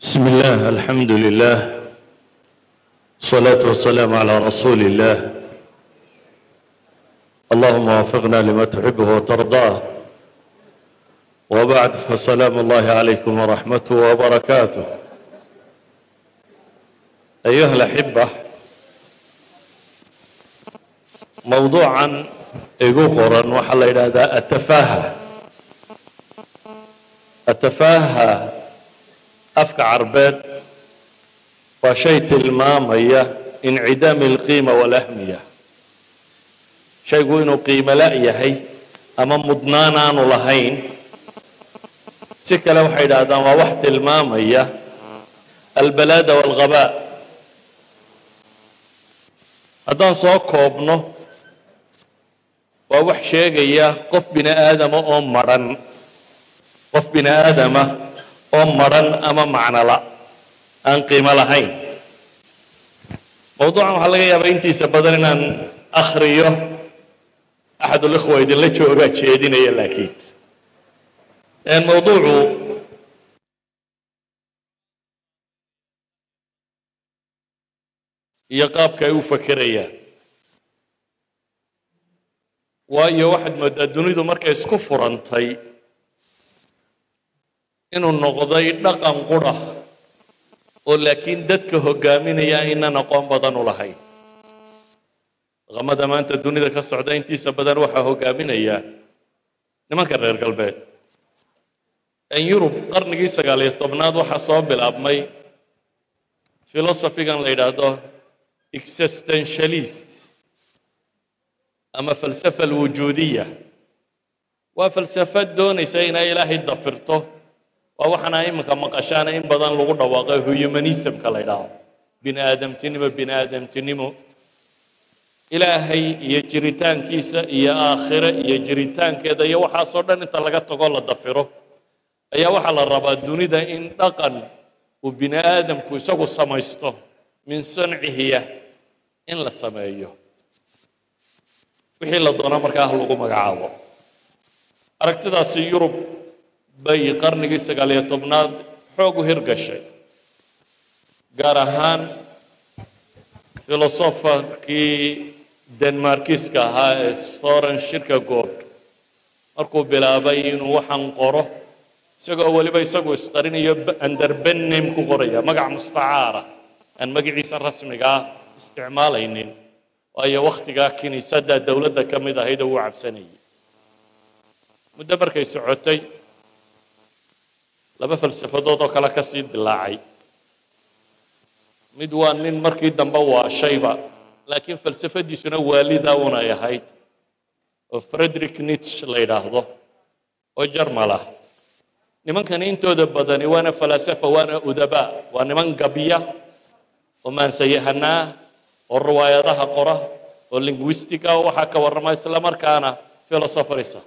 بسم الله الحمد لله الصلاة والسلام على رسول الله اللهم وفقنا لما تحبه وترضاه وبعد فسلام الله عليكم ورحمته وبركاته أيها الأحبة موضوعا igu qoran waxaa la yidhaahdaa afka carbeed waa shay tilmaamaya incidaami alqiima walahmiya. Shaygu inuu qiimo la' yahay ama mudnaan aanu lahayn si kale waxay yidhaahdaan waa wax tilmaamaya albalaada walghabaa. Haddaan soo koobno waa wax sheegaya qof bini aadama oo madhan qof bini aadama oo madhan ama macnola aan qiimo lahayn. Mawduucan waxaa laga yaabaa intiisa badan inaan akhriyo axadulikhwa idinla joogaa jeedinaya laakiin. Mawduucu iyo qaabka ay u fakerayaan waayo waxaad mooddaa dunidu markay isku furantay inuu noqday dhaqan qura oo laakiin dadka hogaaminaya aynan aqoon badan u lahayn dhaqamada maanta dunida ka socda intiisa badan waxaa hogaaminaya nimanka reer galbeed. Yurub qarnigii sagaaliyo tobnaad waxaa soo bilaabmay philosophigan la yidhaahdo existentialist ama falsafa alwujuudiya waa falsafad doonaysa inay ilaahay dafirto waa waxaana iminka maqashaana in badan lagu dhawaaqay humanismka la ydhaahdo bini aadamtinimo bini ilaahay iyo jiritaankiisa iyo aakhire iyo jiritaankeeda iyo waxaasoo dhan inta laga tago la dafiro. Ayaa waxaa la rabaa dunida in dhaqan uu bini aadamku isagu samaysto min sancihiya in la sameeyo. Wixii la doonaa markaa ah lagu magacaabo aragtidaasi yurub bay qarnigii sagaaliyo tobnaad xoog u hirgashay gaar ahaan filosofakii denmarkiska ahaa ee soren shirkagod markuu bilaabay inuu waxaan qoro isagoo weliba isagu isqarinayo anderbenem ku qoraya magac mustacaara aan magaciisa rasmiga ah isticmaalaynin. Waayo wakhtigaa kiniisadda dowladda ka mid ahayd oo uu cabsanayay. Muddo markay socotay laba falsafadood oo kale ka sii dilaacay. Mid waa nin markii dambe waashayba laakiin falsafadiisuna waalida unay ahayd oo frederick nitch la yidhaahdo oo jarmal ah. Nimankani intooda badani waana falasafa waana udabaa waa niman gabya oo maansayahanaa oo riwaayadaha qora oo linguistica waxaa ka warrama isla markaana philosopherisa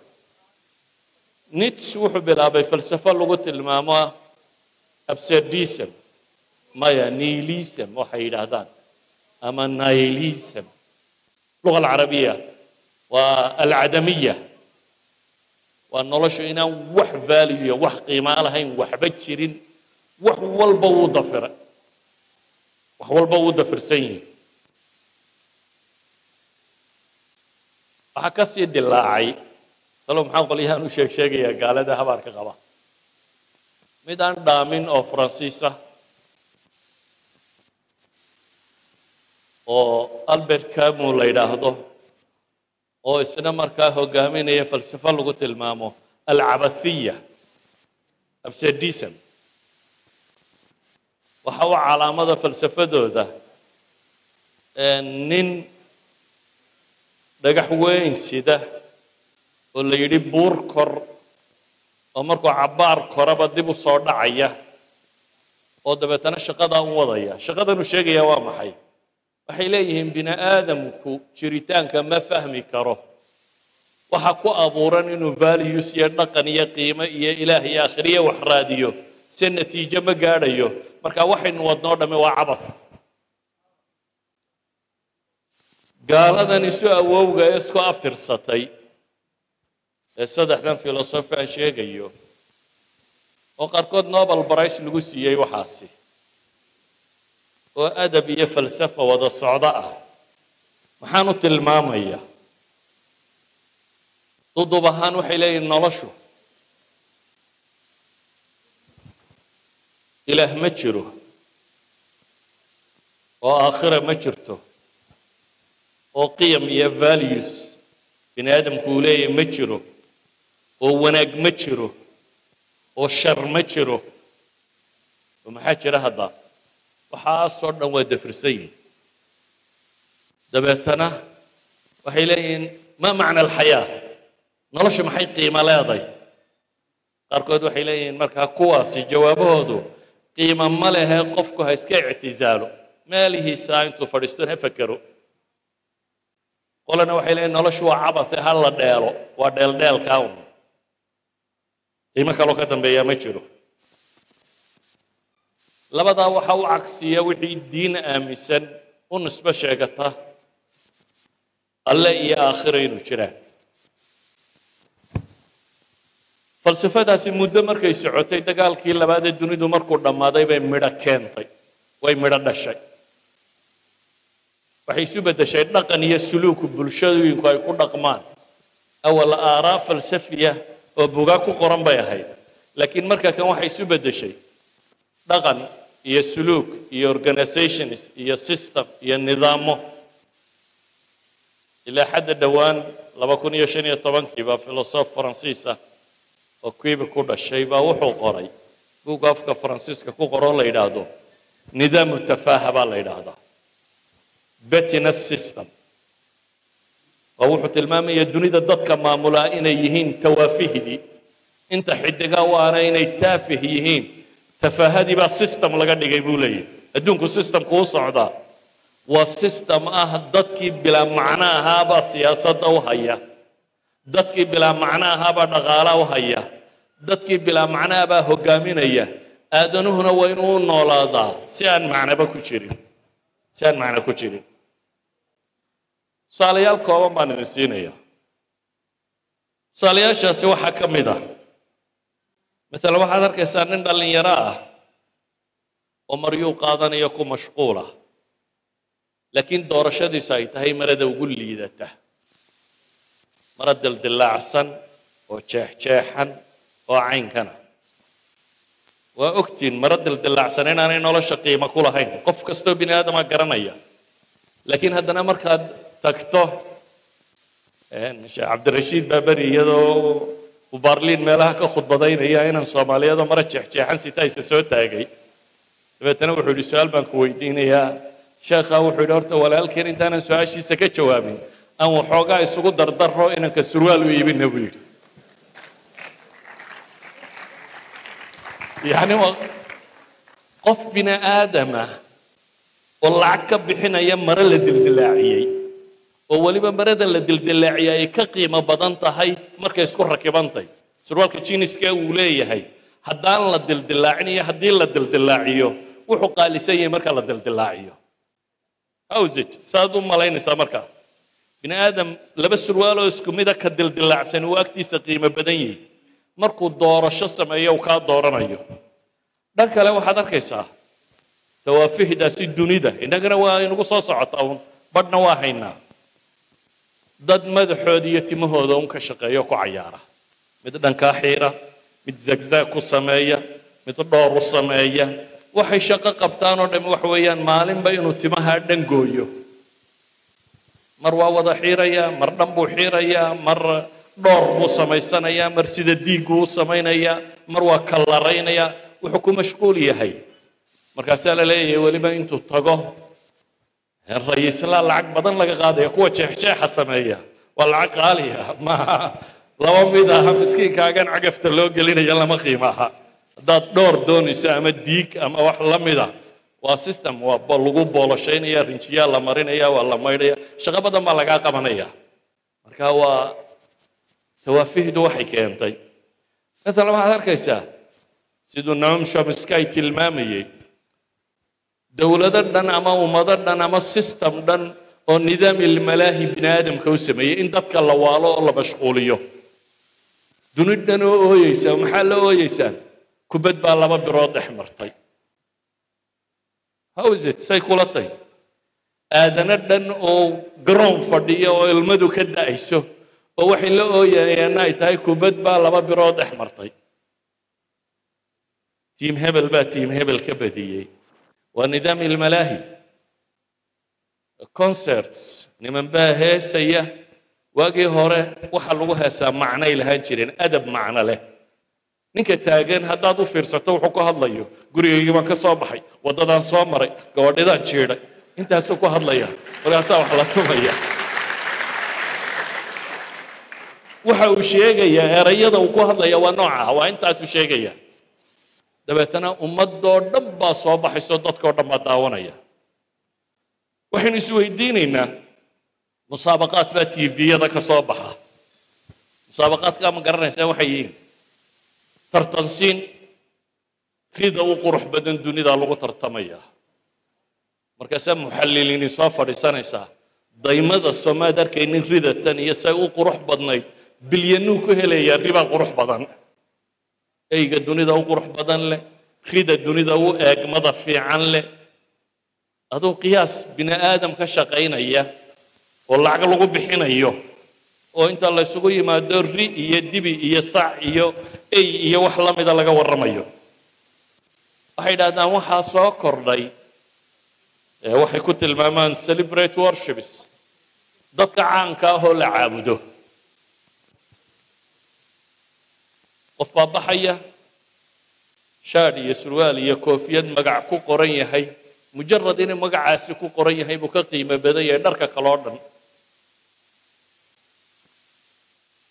nits wuxuu bilaabay falsafo lagu tilmaamo abserdism maya nihilism waxay yidhaahdaan ama nihilism. Luga alcarabiya waa alcadamiya waa noloshu inaan wax valuyo wax qiimaa lahayn waxba jirin wax walba wuu dafiray wax walba wuu dafirsan yihi waxaa ka dilaacay talo maxaa qolyahaan u sheeg sheegayaa gaalada habaarka qaba. Mid aan dhaamin oo faransiisa oo albert camu la yidhaahdo oo isna markaa hogaaminaya falsafo lagu tilmaamo alcabathiya absedism waxa u calaamada falsafadooda nin dhagax weyn sida oo la yidhi buur kor. Oo markuu cabbaar koraba dib u soo dhacaya oo dabeetana shaqadaa u wadaya. Shaqadanuu sheegaya waa maxay. Waxay leeyihiin bini aadamku jiritaanka ma fahmi karo. Waxa ku abuuran inuu values iyo dhaqan iyo qiimo iyo ilaah iyo akhriye wax raadiyo se natiijo ma gaadhayo. Marka waxaynu wadnoo dhamme waa cabath gaaladan isu awowga ee isku abtirsatay ee saddexdan filosofi aan sheegayo oo qaarkood nobel brice lagu siiyey waxaasi oo adab iyo falsafa wada socdo ah. Maxaan u tilmaamaya dudub ahaan waxay leeyihiin noloshu. Ilaah ma jiro oo aakhira ma jirto oo qiyam iyo values bini aadamku uu leeyahy ma jiro oo wanaag ma jiro oo shar ma jiro. Oo maxaa jira hadda? Waxaasoo dhan waa dafirsan yihiin dabeetana waxay leeyihiin maa macna alxayaa? Noloshu maxay qiimo leeday qaarkood waxay leeyihiin markaa kuwaasi jawaabahoodu qiimo ma lehe qofku ha iska ictizaalo meelihiisaa intuu fadhiisto ha fekero. Qolana waxay leeyihiin noloshu waa cabate ha la dheelo waa dheeldheelkaa un qiimo kaloo ka dambeeyaa ma jiro. Labadaa waxaa u cagsiya wixii diin aaminsan u nisbo sheegata alle iyo aakhira inuu jiraan falsafadaasi muddo markay socotay dagaalkii labaad ee dunidu markuu dhammaaday bay midho keentay way midho dhashay. Waxay isu beddeshay dhaqan iyo suluuku bulshooyinku ay ku dhaqmaan. Awal aaraa falsafiya oo bugaa ku qoran bay ahayd. Laakiin marka kan waxay isu beddeshay dhaqan iyo suluuk iyo organizations iyo system iyo nidaamo ilaa xadda dhowaan laba kun iyo shan iyo tobankii baa filosof faransiis ah oo kuiba ku dhashay baa wuxuu qoray. Buugga afka faransiiska ku qoroo la yidhaahdo nidaamu tafaaha baa la yidhaahdaa. Betiness system oo wuxuu tilmaamaya dunida dadka maamulaa inay yihiin tawaafihdi. Inta xidigaa u aana inay taafih yihiin tafaahadii baa system laga dhigay buu leeyahy adduunku systemku u socdaa. Waa system ah dadkii bilaa macno ahaabaa siyaasadda u haya. Dadkii bilaa macno ahaabaa dhaqaala u haya. Dadkii bilaa macnahabaa hogaaminaya aadanuhuna waa inuu u noolaadaa. Si aan macnoba ku jirin. Si aan macno ku jirin tusaalayaal kooban baan idin siinaya tusaalayaashaasi waxaa ka mid ah. Maalan waxaad arkaysaa nin dhallinyaro ah oo maryuu qaadanayo ku mashquula laakiin doorashadiisu ay tahay marada ugu liidata. Mara dildilaacsan oo jeexjeexan oo caynkana. Waa ogtiin mara dildilaacsan inaanay nolosha qiimo ku lahayn. Qof kastoo bini aadama garanaya. Laakiin haddana markaad tagto cabdirashiid baaberi iyadoo uu baarliin meelaha ka khudbadaynaya inaan soomaaliyadoo mara jeexjeexan sitaysa soo taagay. Dabeetana wuxuu yidhi su'aal baan ku weydiinayaa sheekhaa wuxuu yidhi horta walaalkeen intaanan su'aashiisa ka jawaabin aan waxoogaa isugu dardaro inanka surwaal u iibina buu yidhi. Yacni waa qof bini aadama oo lacag ka bixinaya mare la dildilaaciyey oo weliba marada la dildilaaciyay ay ka qiimo badan tahay markay isku rakibantay surwaalka jiniska uu leeyahay haddaan la dildilaacin iyo haddii la dildilaaciyo wuxuu qaalisan yahay marka la dildilaaciyo. Howsit saad u malaynaysaa markaa bini aadam laba surwaaloo isku mida ka dildilaacsan uu agtiisa qiimo badan yahay. Markuu doorasho sameeyo uu kaa dooranayo. Dhan kale waxaad arkaysaa dawaafihdaasi dunida innagana waa inagu soo socotaa un badhna waa haynaa dad madaxooda iyo timahooda un ka shaqeeyo ku cayaara. Mid dhankaa xiira mid zagzag ku sameeya mid dhoor u sameeya. Waxay shaqo qabtaan oo dhami waxa weeyaan maalinba inuu timaha dhan gooyo. Mar waa wada xiirayaa mar dhan buu xiirayaa mar dhoor buu samaysanayaa mar sida diigguu u samaynayaa mar waa kallaraynayaa wuxuu ku mashquul yahay. Markaasaa la leeyahay weliba intuu tago rayislaa lacag badan laga qaadaya kuwa jeexjeexa sameeya. Waa lacag qaali ah maaha laba mid aha miskiinkaagan cagafta loo gelinaya lama qiimo aha haddaad dhoor doonayso ama diig ama wax la mida waa system waa lagu booloshaynaya rinjiyaa la marinaya waa la maydhaya. Shaqo badan baa lagaa qabanaya. Marka waa tawaafihdu waxay keentay. Maalan waxaad arkaysaa siduu naam shomsky tilmaamayey dowlado dhan ama ummado dhan ama system dhan oo nidaam ilmalaahi bini aadamka u sameeyey in dadka la waalo oo la mashquuliyo. Duni dhan oo ooyeysa maxaa la ooyeysaan kubad baa laba birood dhex martay. How is it? Say kula tay aadana dhan oo garoon fadhiya oo ilmadu ka da'ayso oo waxay la ooyayeen ay tahay kubad baa laba birood dhex martay. Tiim hebel baa tiim hebel ka badiyey waa nidaam ilmalaahi concerts niman baa heesaya waagii hore waxa lagu heesaa macnay lahaan jireen adab macno leh. Ninka taagan haddaad u fiirsato wuxuu ku hadlayo gurigaygii baan ka soo baxay waddadaan soo maray gabadhidaan jiidhay. Intaasuu ku hadlaya markaasaa wax la tumaya. Waxa uu sheegayaa erayada uu ku hadlaya waa dabeetana ummadoo dhan baa soo baxayso dadkoo dhan baa daawanaya. Waxaynu isweydiinaynaa musaabaqaad baa tviyada ka soo baxa. Musaabaqaadkaa ma garanaysaa waxay yihiin? Tartansiin rida u qurux badan dunida lagu tartamaya. Markaasaa muxalliliini soo fadhiisanaysaa daymada soomaad arkaynin ridatan iyo say u qurux badnayd bilyanuu ku helayaa ribaa qurux badan eyga dunida u qurux badan leh rida dunida u eegmada fiican leh. Aduu qiyaas bini aadam ka shaqaynaya oo lacag lagu bixinayo oo inta la ysugu yimaado ri iyo dibi iyo sac iyo ey iyo wax la mida laga warramayo. Waxay idhahdaan waxaa soo kordhay waxay ku tilmaamaan celebrate worships. Dadka caanka ah oo la caabudo qof baa baxaya shaadh iyo surwaal iyo koofiyad magac ku qoran yahay mujarad inuu magacaasi ku qoran yahay buu ka qiimo badan yahay dharka kale oo dhan.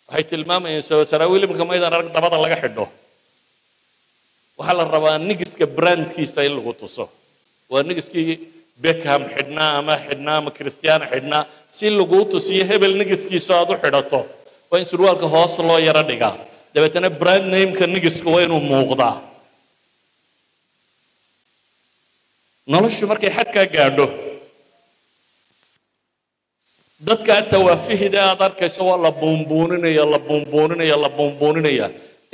Waxay tilmaamayeen saraawiil imika maydaan arag dabada laga xidho. Waxaa la rabaa nigiska brandkiisa in lagu tuso. Waa nigiskii beckham xidhnaa ama xidhnaa ama christiana xidhnaa. Si laguu tusiyo hebel nigiskiisa aad u xidhato waa in surwaalka hoos loo yaro dhigaa dabeetana brand nameka nigisku waa inuu muuqdaa noloshu markay xadkaa gaadho dadkaa tawaafihida aad arkayso waa la buunbuuninaya la buunbuuninaya la buunbuuninaya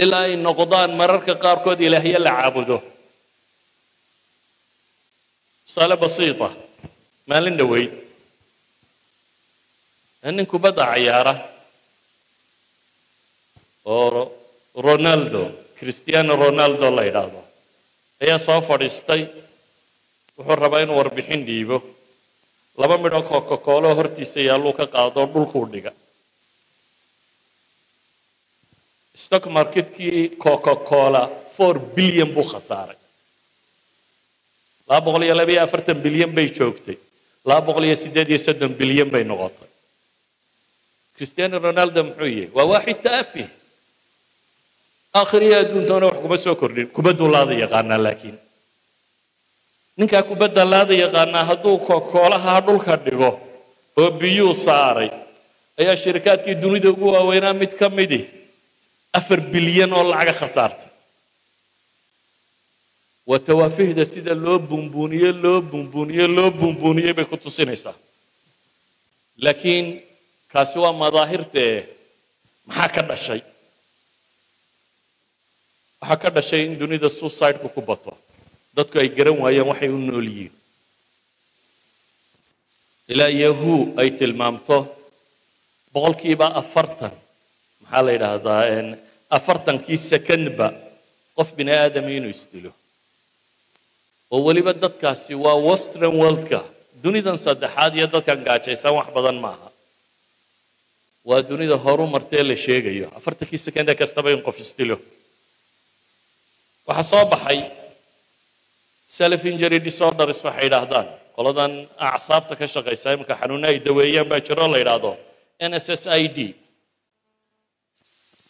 ilaa ay noqdaan mararka qaarkood ilaahyo la caabudo. Tusaale basiita maalin dhoweyd nin kubadda cayaara oo ronaldo cristiano ronaldo la yidhaahdo. Ayaa soo fadhiistay. Wuxuu rabaa inuu warbixin dhiibo. Laba midhoo coca-coolo hortiisa yaalluu ka qaado dhulkuu dhiga. Stock marketkii coca-cola four bilyan buu khasaaray. Laba boqol iyo laba iyo afartan bilyan bay joogtay. Laba boqol iyo siddeed iyo soddon bilyan bay noqotay. Cristiano ronaldo muxuu yihi waa waaxid taafih aakhiriya adduuntoona wax kuma soo kordhin kubadduu laada yaqaanaa laakiin. Ninkaa kubadda laada yaqaanaa hadduu koolaha dhulka dhigo oo biyuu saaray ayaa shirikaadkii dunida ugu waaweynaa mid ka midi afar bilyan oo lacaga khasaartay. Waa tawaafihda sida loo buunbuuniye loo buunbuuniye loo buunbuuniyey bay ku tusinaysaa. Laakiin kaasi waa madaahirtee maxaa ka dhashay waxaa ka dhashay in dunida suicideku ku bato. Dadku ay garan waayeen waxay u nool yihiin. Ilaa yahu ay tilmaamto boqolkiiba afartan. Maxaa la yidhaahdaa afartankii secondba qof bini aadami inuu isdilo. Oo weliba dadkaasi waa western worldka. Dunidan saddexaad iyo dadkan gaajaysan wax badan maaha. Waa dunida horu martee la sheegayo. Afartankii second kastaba in qof isdilo waxaa soo baxay self injury disorders waxay yidhaahdaan. Qoladan acsaabta ka shaqaysa iminka xanuuna ay daweeyaan baa jiro la yidhaahdo nssid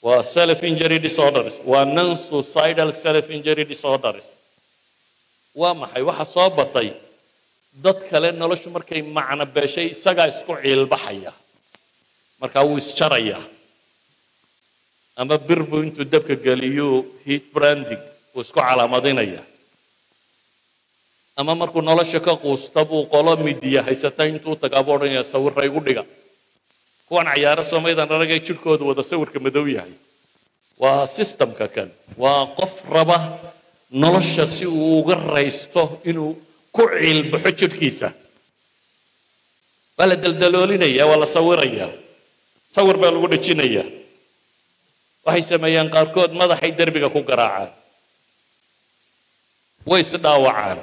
waa self injury disorders waa non suicidal self injury disorders. Waa maxay? Waxa soo batay dad kale noloshu markay macno beeshay isagaa isku ciilbaxaya. Markaa wuu isjaraya ama bir buu intuu dabka geliyo heat branding wuu isku calaamadinaya. Ama markuu nolosha ka quusta buu qolo midiya haysata intuu tagaa buu odhanaya sawirra igu dhiga. Kuwan cayaaro soomaydan aragay jidhkoodu wada sawirka madow yahay. Waa systemka kan. Waa qof raba nolosha si uu uga raysto inuu ku ciilbaxo jidhkiisa. Waa la daldaloolinaya waa la sawiraya. Sawir baa lagu dhejinaya waxay sameeyaan qaarkood madaxay derbiga ku garaacaan way isdhaawacaan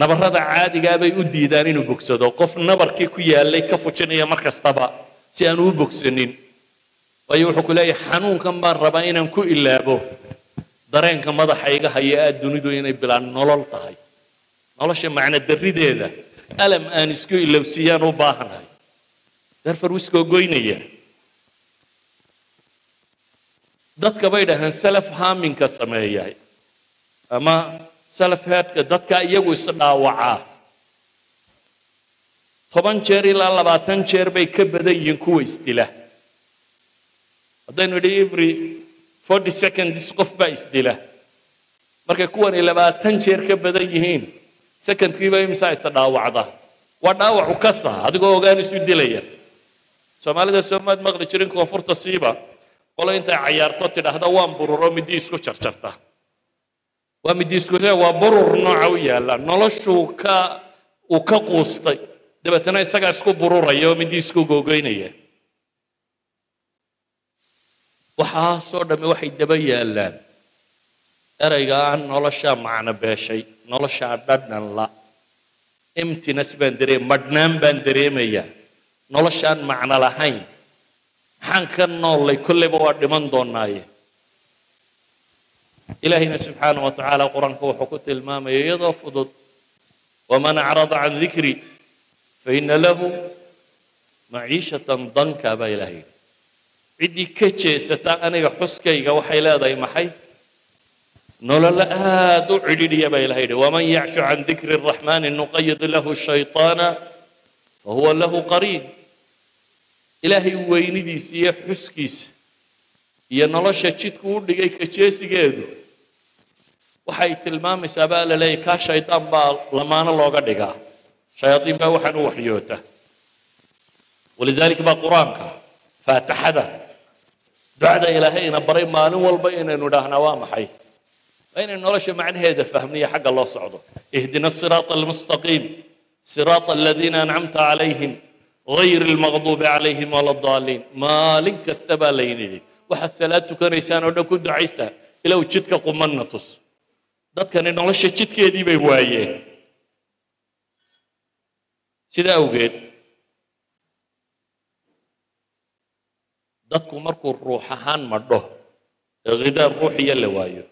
nabarrada caadigaa bay u diidaan inuu bogsado. Qof nabarkii ku yaallay ka fujinaya mar kastaba si aan uu bogsanin. Waayo wuxuu ku leeyahay xanuunkan baan rabaa inaan ku ilaabo. Dareenka madaxa iga haya aad dunidu inay bilaan nolol tahay. Nolosha macno darrideeda alam aan isku ilowsiiyaan u baahanahay darfar wuu iskoogoynaya dadka bay dhahaan self harminka sameeya ama self headka dadka iyagu isdhaawacaa toban jeer ilaa labaatan jeer bay ka badan yihiin kuwa isdila. Haddaynu idhi every forty seconds qof baa isdila. Markay kuwani labaatan jeer ka badan yihiin secondkiiba imsaa isa dhaawacda. Waa dhaawacu kasa adigoo ogaan isu dilaya. Soomaalida soomaad maqli jirin koonfurta siiba qolo intay cayaarto tidhaahda waan bururo midi isku jarjarta waa midi isku waa burur nooca u yaalla. Noloshuu ka uu ka quustay. Dabeetana isagaa isku bururaya oo midi isku googoynaya waxaasoo dhamme waxay daba yaallaan. Erayga aan noloshaa macno beeshay noloshaa dhadhan la. Emptiness baan dareem madhnaan baan dareemayaa noloshaan macno lahayn. Maxaan ka noollay kolleyba waa dhiman doonaaye ilaahayna subxaana wa tacaala qur-aanka wuxuu ku tilmaamaya iyadoo fudud waman acrada can dikri faina lahu maciishatan danka baa ilaah yidhi ciddii ka jeesata aniga xuskayga waxay leedahay maxay nololo aad u cidhidhiya baa ilaha yidhi waman yacshu can dikri الraxmani nuqayid lahu shayطaana fahuwa lahu qariin ilaahay weynidiisa iyo xuskiisa iyo nolosha jidku u dhigay kajeesigeedu waxay tilmaamaysaa baa la leeyahy kaa shaydaan baa lamaano looga dhigaa shayaadiin baa waxaan u waxyoota walidaalika baa qur-aanka faataxada ducada ilaahayna baray maalin walba inaynu idhaahnaa waa maxay waa inaynu nolosha macnaheeda fahmniyo xagga loo socdo ihdina asiraata almustaqiim siraata aladiina ancamta calayhim غayr المغضوب عليهم ولا الضالين maalin kasta baa laynidhi waxaad salaad tukanaysaan oo dhan ku ducaysta ilow jidka qumanna tus dadkani nolosha jidkeedii bay waayeen. Sidaa awgeed dadku markuu ruux ahaan madho ee ghidaa ruuxiya la waayo.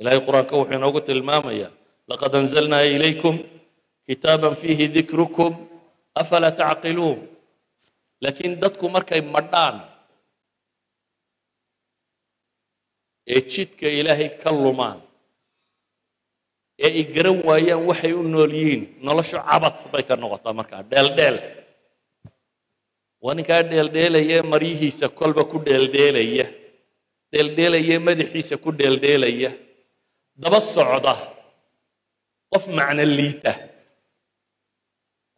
Ilahay qur'aanka wuxuu inoogu tilmaamayaa laqad anzalnaa ilaykum kitaaban fiihi dikrukum afalaa tacqiluun? Laakiin dadku markay madhaan ee jidka ilaahay ka lumaan ee ay garan waayaan waxay u nool yihiin. Noloshu cabad bay ka noqotaa markaa dheeldheel waa ninkaa dheeldheelaya maryihiisa kolba ku dheeldheelaya dheeldheelaya madaxiisa ku dheeldheelaya daba socda. Qof macno liita.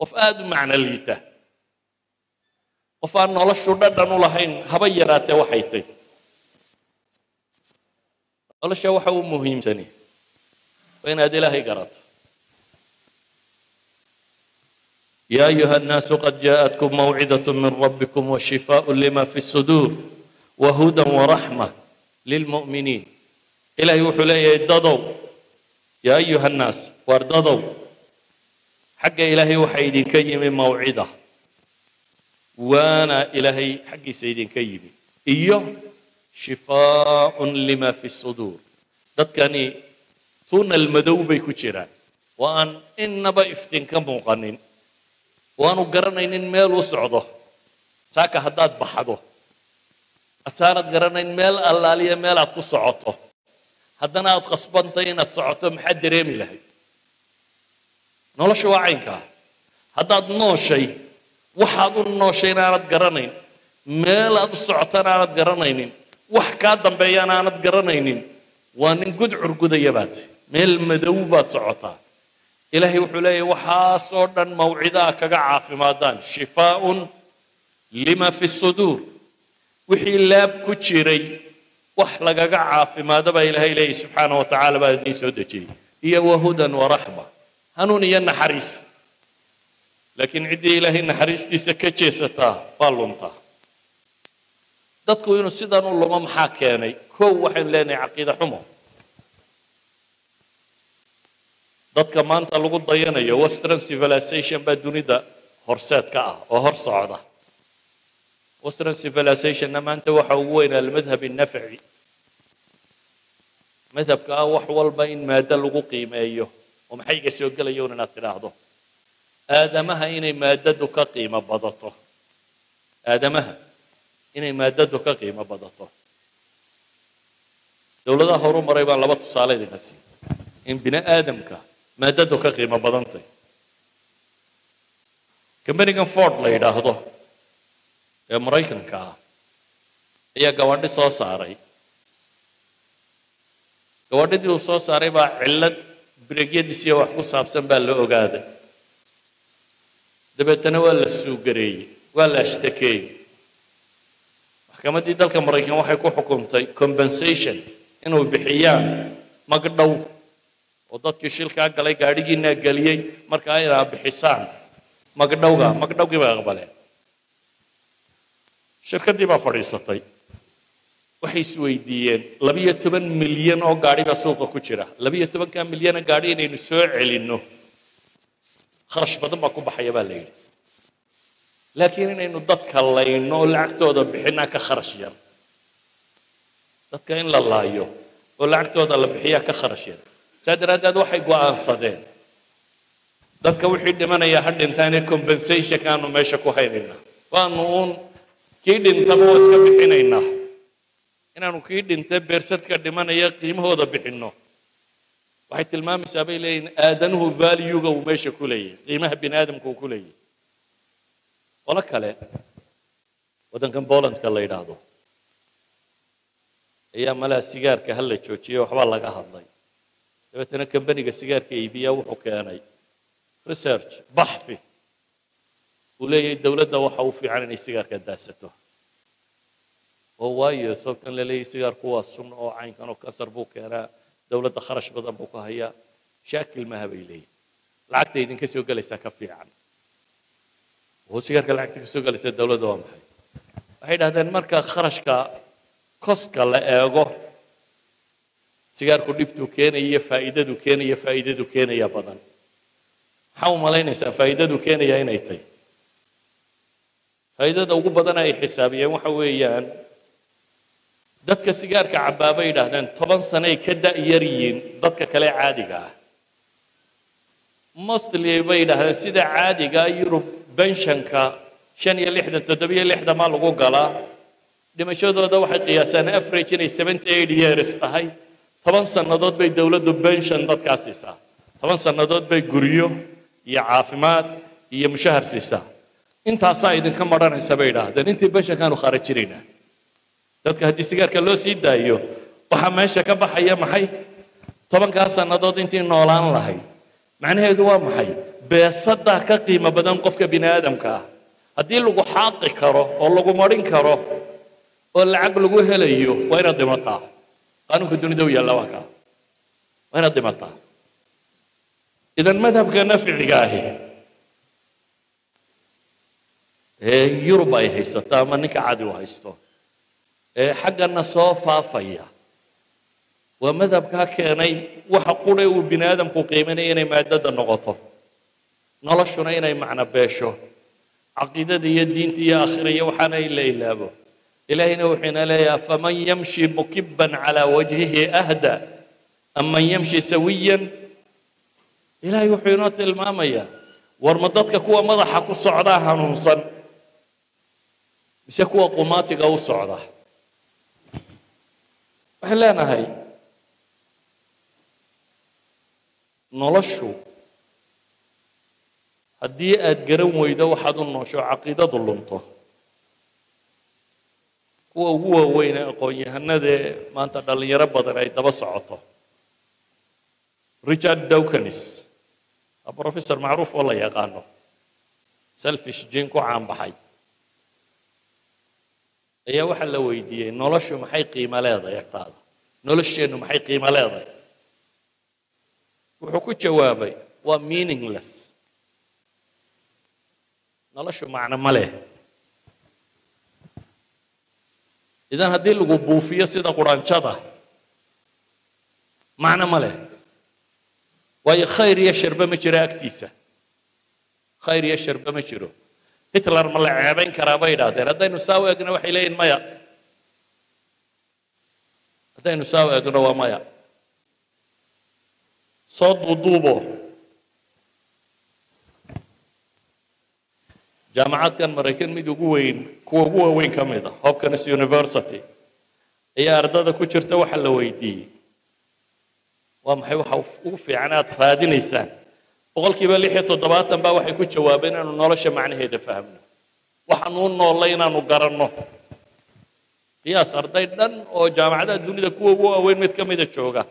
Qof aada u macno liita. Qof aan noloshu dhadhan u lahayn haba yaraatee waxay tay nolosha waxa u muhiimsani waa inaad ilaahay garato ya ayuha الnaasu qad jaءatkm mawcidaة min rabbikum washifaaء lima fi الsuduur wahuda waraxma lilmuؤminiin ilahay wuxuu leeyahay dadow. Yaa ayuha الnaas waar dadow. Xagga ilaahay waxaa idinka yimi mawcida waana ilaahay xaggiisa idinka yimi. Iyo shifaaء lima fi الsuduur dadkani tuunal madow bay ku jiraan. Waa aan innaba iftiin ka muuqanin. Waanu garanaynin meel u socdo. Saaka haddaad baxdo. Asaanad garanayn meel allaaliya meel aad ku socoto. Haddana aad qasbantay inaad socoto maxaad dareemi lahayd nolosha waa caynkaa haddaad nooshay waxaad u nooshay inaanad garanayn. Meel aad u socotana aanad garanaynin. Wax kaa dambeeyana aanad garanaynin waa nin gud curgudaya baad meel madow baad socotaa ilaahay wuxuu leeyahy waxaasoo dhan mawcidaa kaga caafimaadaan. Shifaaun lima fi suduur. Wixii laab ku jiray wax lagaga caafimaado baa ilaahay leeyay subxaana wa tacala baa idiin soo dejiyey. Iyo wahudan waraxma hanuun iyo naxariis. Laakiin ciddii ilaahay naxariistiisa ka jeesataa baa luntaa dadku inuu sidan u lumo maxaa keenay? Kow waxaynu leenahay caqiide xumo. Dadka maanta lagu dayanayo western civilization baa dunida horseed ka ah oo hor socda. Western civilizationna maanta waxa ugu weyn almadhab annafci madhabka ah wax walba in maado lagu qiimeeyo oo maxay iga soo gelaya inaad tidhaahdo? Aadamaha inay maadadu ka qiimo badato. Aadamaha inay maadadu ka qiimo badato dowladaha horu maray baan laba tusaale idinka siiyo in bini aadamka maadadu ka qiimo badantay kambanigan ford la yidhaahdo ee maraykanka ah ayaa gabadhi soo saaray gabadhidii uu soo saaray baa cillad bireegyadiisiiyo wax ku saabsan baa la ogaaday dabeetana waa la suugareeyey waa la ashtakeeyey maxkamadii dalka maraykan waxay ku xukumtay compensation inuu bixiyaan magdhow oo dadkii shilkaa galay gaadhigiinaa geliyey. Markaa inaa bixisaan magdhowga magdhowgii bay aqbaleen. Shirkaddii baa fadhiisatay. Waxay isweydiiyeen labiyo toban milyan oo gaadhi baa suuqa ku jira. Labiyo tobankaa milyana gaadhi inaynu soo celinno. Kharash badan baa ku baxaya baa la yidhi laakiin inaynu dadka layno oo lacagtooda bixinaa ka kharash yar. Dadka in la laayo oo lacagtooda la bixiyaa ka kharash yar. Saa daraaddeed waxay go'aansadeen. Dadka wixii dhimanaya ha dhintaane compensationka aanu meesha ku haynaynaa. Waanu uun kii dhintaba oo iska bixinaynaa. Inaanu kii dhintay beersadka dhimanaya qiimahooda bixinno. Waxay tilmaamaysaa bay leeyihiin aadanuhu valuega uu meesha ku leeyahy qiimaha bini aadamka uu ku leeyahy qolo kale waddankan bolandka la yidhaahdo ayaa malaha sigaarka hal la joojiyay waxba laga hadlay dabeetana kambaniga sigaarka iibiya wuxuu keenay research baxfi uu leeyahay dowladda waxa u fiican inay sigaarka daasato oo waayo sababtan la sigaarku waa sun oo caynkan oo kasar buu keenaa dowladda kharash badan buu ka hayaa shaakil maaha bay leeyihiin lacagta idinka soo gelaysaa ka fiican wuu sigaarka lacagta ka soo gelaysa dawladda waa maxay? Waxay dhahdeen marka kharashka koska la eego sigaarku dhibtuu keenayiyo faa'iidaduu keenaya faa'iidaduu keenaya badan. Maxaa u malaynaysaa faa'iidaduu keenaya inay tay faa'iidada ugu badan ay xisaabiyeen waxa weeyaan dadka sigaarka cabaabay yidhaahdeen toban sanoay ka da'yar yihiin dadka kale caadiga ah. Mostly bay dhahdeen sida caadigaa yurub benshanka shan iyo lixdan toddobiyo lixdanmaa lagu galaa dhimashadooda waxay qiyaasaan average inay seventy eight years tahay. Toban sannadood bay dowladdu benshan dadkaa siisaa. Toban sannadood bay guryo iyo caafimaad iyo mushahar siisaa. Intaasaa idinka maranaysa bay idhaahdeen. Intii benshankaanu khaarajinaynaa dadka haddii sigaarka loo sii daayo waxaa meesha ka baxaya maxay? Tobankaa sannadood intii noolaan lahayd macnaheedu waa maxay? beesadaa ka qiimo badan qofka bini aadamka ah. Haddii lagu xaaqi karo oo lagu marin karo oo lacag lagu helayo waa inaad dhimataa. Qaanuunka dunida u yaalla waa kaa waa inaad dhimataa. Idan madhabka nafciga ahi ee yurub ay haysato ama ninka cadi u haysto ee xaggana soo faafaya waa madhabkaa keenay waxa qurhe uu bini aadamku qiimanaya inay maadada noqoto noloshuna inay macno beesho. Caqiidada iyo diinta iyo akhira iyo waxaana inla ilaabo. Ilaahayna wuxuu ina leeyaha faman yamshi mukiban calaa wajhihi ahda aman yamshi sawiyan. Ilaahay wuxuu inoo tilmaamayaa warma dadka kuwa madaxa ku socdaa hanuunsan mise kuwa qumaatiga u socda? Waxay leenahay noloshu haddii aad garan weydo waxaad u noosho caqiidadu lunto. Kuwa ugu waaweyn ee aqoon-yahanadee maanta dhallinyaro badan ay daba socoto. Richard dawkins waa professor macruuf oo la yaqaano. Selfish jin ku caanbaxay ayaa waxaa la weydiiyey noloshu maxay qiimo leedahay agtaada nolosheennu maxay qiimo leedahay? Wuxuu ku jawaabay waa meaningless noloshu macno ma leh. Idan haddii lagu buufiyo sida quraanjada macno ma leh. Waayo khayr iyo sharbe ma jiro agtiisa. Khayr iyo sharbe ma jiro. Hitler ma la ceebayn karaa bay idhaahdeen. Haddaynu saa u egno waxay leeyihiin maya. Haddaynu saa u egno waa maya. Soo duuduubo jaamacadkan maraykan mid ugu weyn kuwa ugu waaweyn ka mid a hopkins university. Ayaa ardada ku jirta waxa la weydiiyey. Waa maxay waxa ugu fiican aad raadinaysaan? Boqolkiiba lix iyo toddobaatan baa waxay ku jawaabeen inaanu nolosha macnaheeda fahmno. Waxaanu u noollay inaanu garanno. Qiyaas arday dhan oo jaamacadaha dunida kuwa ugu waaweyn mid ka mida jooga.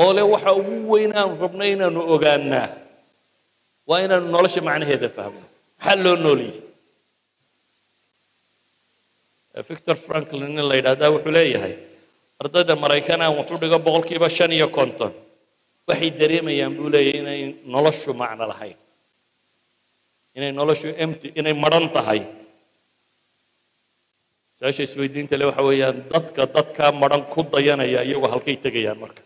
Oo le waxa ugu weyn rabno inaanu ogaanaa waa inaanu nolosha macnaheeda fahmno maxaa loo nooliyey victor franklin in la yidhahdaa wuxuu leeyahay ardayda maraykan aan wuxuu dhigo boqolkiiba shan iyo konton. Waxay dareemayaan buu leeyahay inay noloshu macno lahayn. Inay noloshu empty inay madhan tahay. Su'aasha isweydiinta le waxa weeyaan dadka dadkaa madhan ku dayanaya iyagoo halkay tegayaan marka.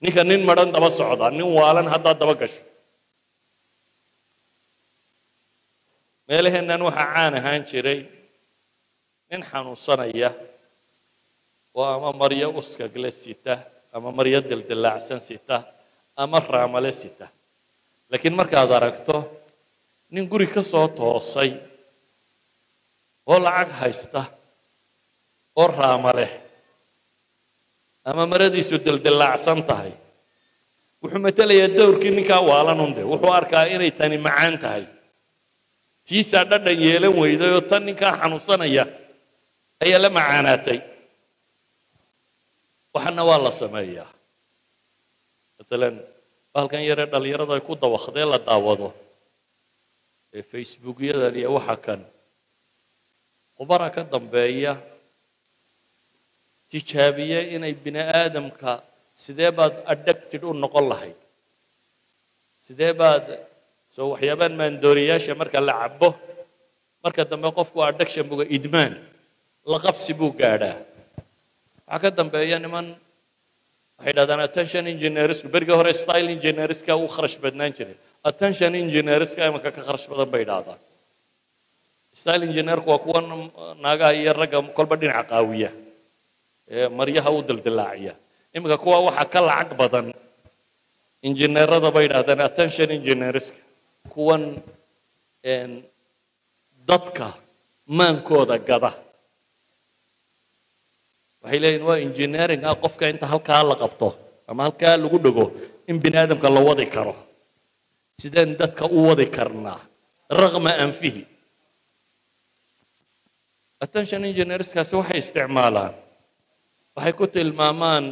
Ninka nin madhan daba socda nin waalan haddaad daba gasho meelaheennan waxaa caan ahaan jiray nin xanuunsanaya oo ama maryo uskagle sita ama maryo dildilaacsan sita ama raamale sita. Laakiin markaad aragto nin guri ka soo toosay oo lacag haysta oo raama leh ama maradiisu dildilaacsan tahay wuxuu matelayaa dowrkii ninkaa waalan unde wuxuu arkaa inay tani macaan tahay tiisaa dhadhan yeelan weyday oo tan ninkaa xanuunsanaya ayaa la macaanaatay. Waxana waa la sameeyaa. Matalan bahalkan yaree dhallinyarada ay ku dawakdee la daawado. Ee facebookyadan iyo waxa kan. Khubara ka dambeeya tijaabiye inay bini aadamka sidee baad addicted u noqon lahayd? Sidee baad soo waxyaabaan maandooriyaasha marka la cabo marka dambe qofku addiction buga idmaan la qabsi buu gaadhaa. Waxaa ka dambeeya niman waxay dhahdaan attention engineersku berigii hore style engineerska u kharash badnaan jiray. Attention engineerska imanka ka kharash badan bay dhahdaan style engineerku waa kuwa naagaha iyo ragga kolba dhinaca qaawiya ee maryaha u dildilaaciya. Iminka kuwa waxa ka lacag badan injineerada bay dhahdaan attention engineerska kuwan dadka maankooda gada. Waxay leeyihiin waa engineering ah qofka inta halkaa la qabto ama halkaa lagu dhego in bini aadamka la wadi karo. Sideen dadka u wadi karnaa raqma anfihi. Attention engineerskaasi waxay isticmaalaan. Waxay ku tilmaamaan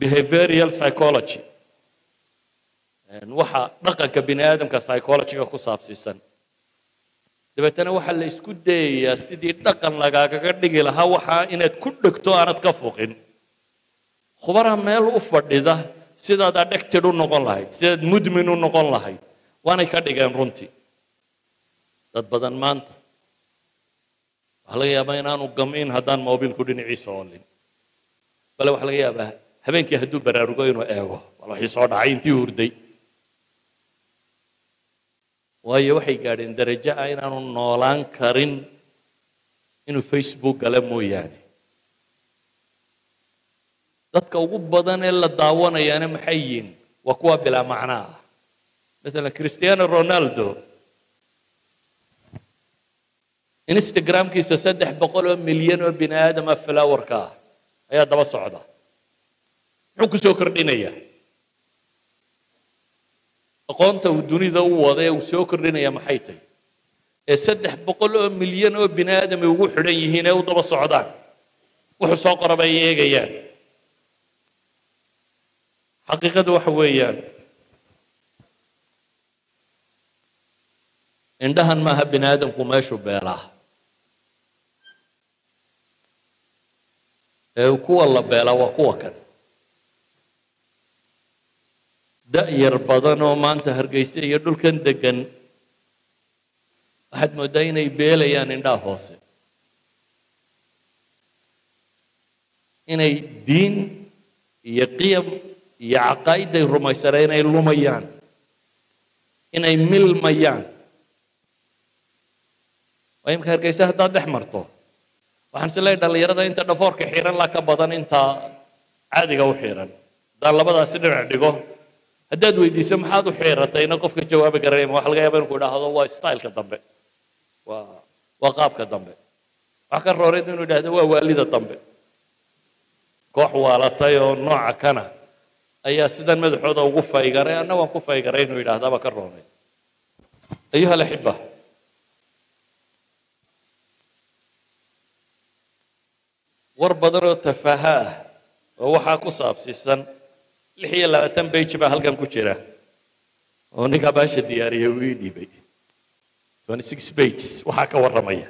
behavioral psychology waxa dhaqanka bini aadamka psychologyga ku saabsiisan. Dabeetana waxaa la isku dayayaa sidii dhaqan lagaagaga dhigi lahaa waxaa inaad ku dhegto aanad ka foqin khubaraha meel u fadhida sidaad addicted u noqon lahayd sidaad mudmin u noqon lahayd waanay ka dhigeen runtii dad badan maanta waxaa laga yaabaa inaanu gam'in haddaan mobilku dhinaciisa oolin bale waxaa laga yaabaa habeenkii hadduu baraarugo inuu eego bal waxii soo dhacay intii hurday waayo waxay gaadheen darajo ah inaanu noolaan karin inuu facebook gala mooyaane. Dadka ugu badan ee la daawanayaana maxay yihiin? Waa kuwa bilaa macnaa. Ah masalan cristiano ronaldo. Instagramkiisa saddex boqol oo milyan oo bini aadama flowerka ah ayaa daba socda. Muxuu ku soo kordhinayaa aqoonta uu dunida u wada ee uu soo kordhinaya maxay tahy ee saddex boqol oo milyan oo bini aadam ay ugu xidhan yihiin ee u daba socdaan wuxuu soo qoraba ay eegayaan. Xaqiiqadu waxa weeyaan indhahan maaha bini aadamku meeshuu beelaa ee kuwa la beela waa kuwa kan da-yar badan oo maanta hargeysa iyo dhulkan degan waxaad mooddaa inay beelayaan indhaha hoose. Inay diin iyo qiyam iyo caqaa'iday rumaysaneen inay lumayaan inay milmayaan. Waa imka hargeysa haddaad dhex marto. Waxaan is leeyahy dhallinyarada inta dhafoorka xiran laa ka badan intaa caadiga u xiran. Haddaan labadaasi dhinac dhigo haddaad weydiiso maxaad u xiratayna qofka jawaabi garanayma waxa laga yaaba inku idhaahdo waa styleka dambe. Waa qaabka dambe. Wax ka rooreed inuu idhahdo waa waalida dambe. Koox waalatay oo nooca kana ayaa sidan madaxooda ugu faygaray anna waan ku faygaray inuu yidhaahdaaba ka roonay ayuha war badan oo tafaaha ah oo waxaa ku saabsiisan lix iyo labaatan bage baa halkan ku jira. Oo ninkaa baasha diyaariyay uu ii dhiibay. Bages waxaa ka warramaya.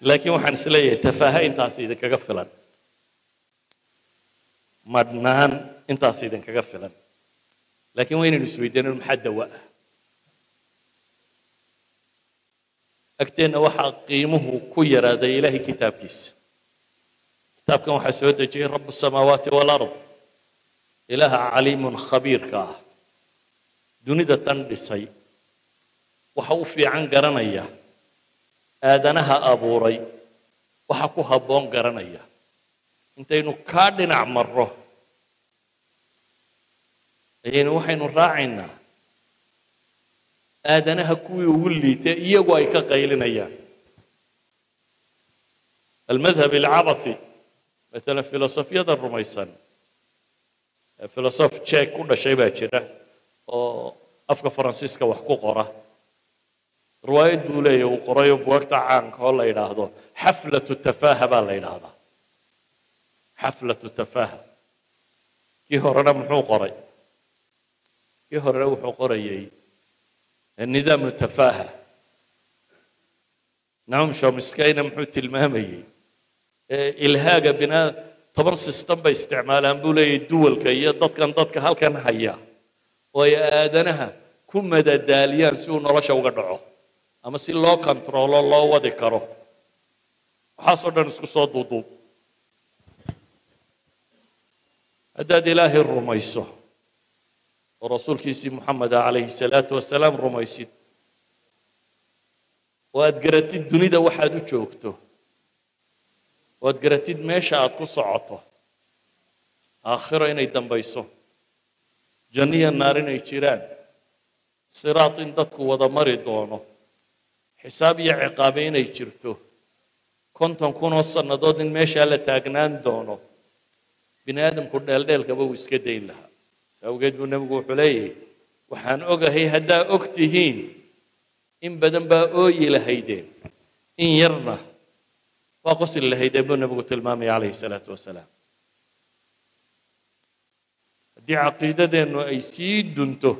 Laakiin waxaan is tafaaha intaas idinkaga filan. Madhnaan intaas idinkaga filan. Laakiin waa inaynu isweydiino maxaa dawa? Ah agteenna waxaa qiimuhu ku yaraaday ilaahay kitaabkiisa. Kitaabkan waxaa soo dejiyey rabu samaawaati walard ilaaha caliimun khabiirka ah. Dunida tan dhisay. Waxa u fiican garanaya. Aadanaha abuuray. Waxa ku habboon garanaya. Intaynu kaa dhinac marro. Ayaynu waxaynu raacaynaa. Aadanaha kuwii ugu liitay iyagu ay ka qaylinayaan. Almadhab alcabafi maala filosofiyada rumaysan filosof jek ku dhashay baa jira oo afka faransiiska wax ku qora. Riwaayad buu leeyahy uu qorayo buwagta caanka oo la yidhaahdo xaflatu tafaaha baa la yidhaahdaa. Xaflatu tafaaha. Kii horena muxuu qoray? Kii horena wuxuu qorayay nidaamu tafaaha. Naum shomiskayna muxuu tilmaamayey ilhaaga binaa toban system bay isticmaalaan buu leeyahy duwalka iyo dadkan dadka halkan haya. Oo ay aadanaha ku madadaaliyaan si uu nolosha uga dhaco ama si loo kontaroolo loo wadi karo. Waxaasoo dhan isku soo duuduub. Haddaad ilaahay rumayso oo rasuulkiisii moxameda calayhi salaatu wasalaam rumaysid oo aad garatid dunida waxaad u joogto oo aad garatid meesha aad ku socoto. Aakhiro inay dambayso. Janniya naar inay jiraan. Siraad in dadku wada mari doono. Xisaab iyo ciqaabe inay jirto. Konton kunoo sannadood in meeshaa la taagnaan doono. Bini aadamku dheeldheelkaba uu iska dayn lahaa. Awgeed buu nebigu wuxuu leeyahy waxaan ogahay haddaa og tihiin in badan baa ooyi lahaydeen. In yarna waa qosli lahaydeen buu nebigu tilmaamaya calayhi salaatu wasalaam haddii caqiidadeennu ay sii dunto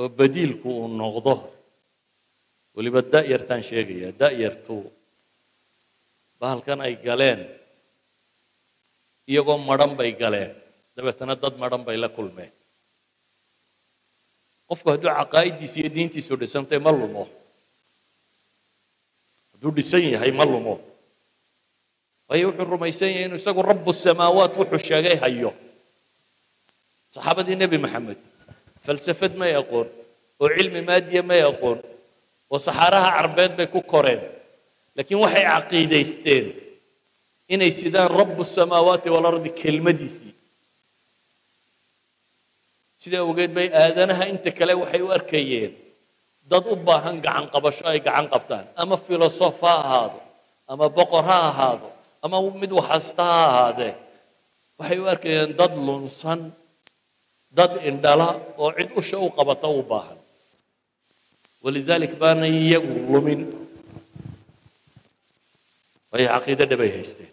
oo badiilku uu noqdo weliba da'yartaan sheegaya da'yartu bahalkan ay galeen iyagoo madhan bay galeen dabeetana dad madhan bay la kulmeen qofku hadduu caqaa'idiisa iyo diintiisu dhisantay ma lumo hadduu dhisan yahay ma lumo. Waayo wuxuu rumaysan yahay inuu isagu rabu samaawaat wuxuu sheegay hayo. Saxaabadii nebi maxamed falsafad may aqoon oo cilmi maadiya may aqoon oo saxaaraha carbeed bay ku koreen. Laakiin waxay caqiidaysteen inay sidaan rabu samaawaati walardi kelmadiisii. Sidaa ogeed bay aadanaha inta kale waxay u arkayeen dad u baahan gacan qabasho ay gacan qabtaan. Ama filosof ha ahaado ama boqor ha ahaado ama mid waxasta ha ahaadee waxay u arkayeen dad lunsan dad indhala oo cid usha u qabata u baahan. Walidalik baanay iyagu lumin. Waayo caqiide dhabay haysteen.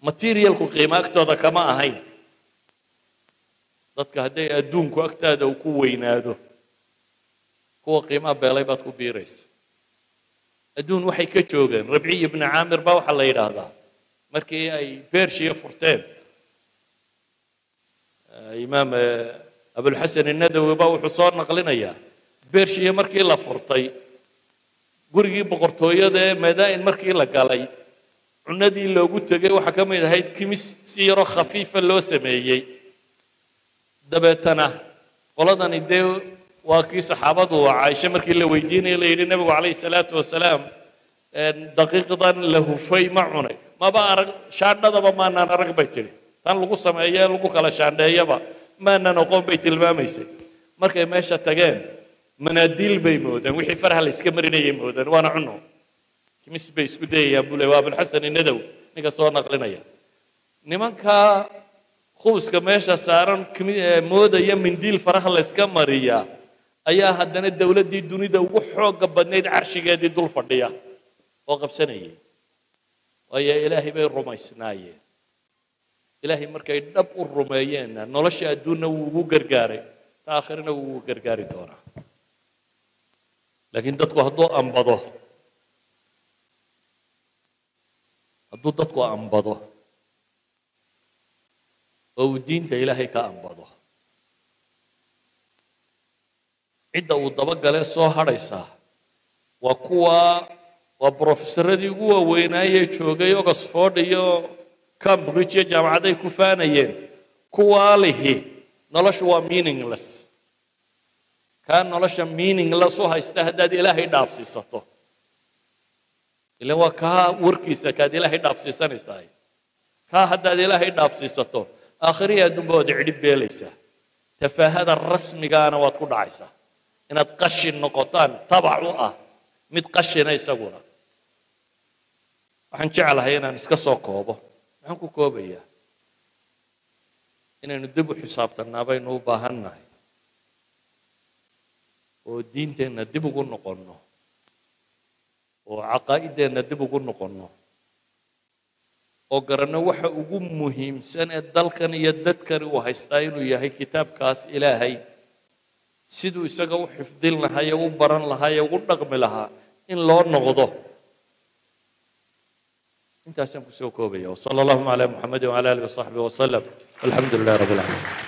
Materialku qiimo agtooda kama ahayn. Dadka hadday adduunku agtaada uu ku weynaado kuwa qiimaha beelay baad ku biiraysa adduun waxay ka joogeen. Rabciy ibni caamir baa waxaa la yidhaahdaa. Markii ay bershiya furteen imaam abulxasan الnadawi baa wuxuu soo naqlinayaa. Bershiya markii la furtay gurigii boqortooyada ee madaa'in markii la galay cunadii loogu tegay waxaa ka mid ahayd kimis si yaroo khafiifa loo sameeyey. Dabeetana qoladani dee waa kii saxaabadu caaisha markii la weydiinaya la yidhi nebigu calayhi salaatu wasalaam daqiiqdan la hufay ma cunay. Maba arag shaandhadaba maanaan arag bay tidhi. Tan lagu sameeyo ee lagu kala shaandheeyaba maanan oqoon bay tilmaamaysay. Markay meesha tageen manaadiil bay moodeen wixii faraha la iska marinayay moodeen waana cuno kimis bay isku dayayaan buu le waa abulxasan inadow ninka soo naqlinaya. Nimanka khubuska meesha saaran moodaya mindiil faraha la iska mariyaa ayaa haddana dowladdii dunida ugu xooga badnayd carshigeedii dul fadhiya. Oo qabsanayay. Waayo ilaahay bay rumaysnaayeen. Ilaahay markay dhab u rumeeyeenna nolosha adduunna wuu ugu gargaaray. Ta aakhirana wuu ugu gargaari doonaa. Laakiin dadku hadduu ambado hadduu dadku ambado oo uu diinta ilaahay ka ambado cidda uu dabagalee soo hadhaysaa waa kuwa waa brofesaradii ugu waaweynaaye joogay oxford iyo cambridge iyo jaamacaday ku faanayeen. Kuwaa lihi noloshu waa meaningless. Kaa nolosha meaningless u haysta haddaad ilaahay dhaafsiisato. Ilan waa kaa warkiisa kaad ilaahay dhaafsiisanaysaa kaa haddaad ilaahay dhaafsiisato aakhiriya adduunba waad cidhib beelaysaa tafaahada rasmigaana waad ku dhacaysaa inaad qashin noqotaan tabac u ah mid qashina isaguna. Waxaan jeclahay inaan iska soo koobo. Maxaan ku koobayaa inaynu dib u xisaabtannaa baynu u baahan nahay. Oo diinteenna dib ugu noqonno. Oo caqaa'ideenna dib ugu noqonno. Oo garanno waxa ugu muhiimsan ee dalkan iyo dadkani uu haystaa inuu yahay kitaabkaas ilaahay siduu isaga u xifdin lahaa ee u baran lahaa ee ugu dhaqmi lahaa in loo noqdo. Intaasaan ku soo koobaya. Wsala allahuma calaa muxamedi wcala alihi wasaxbihi wasalam alxamdu lilah rabbi alcaalamiin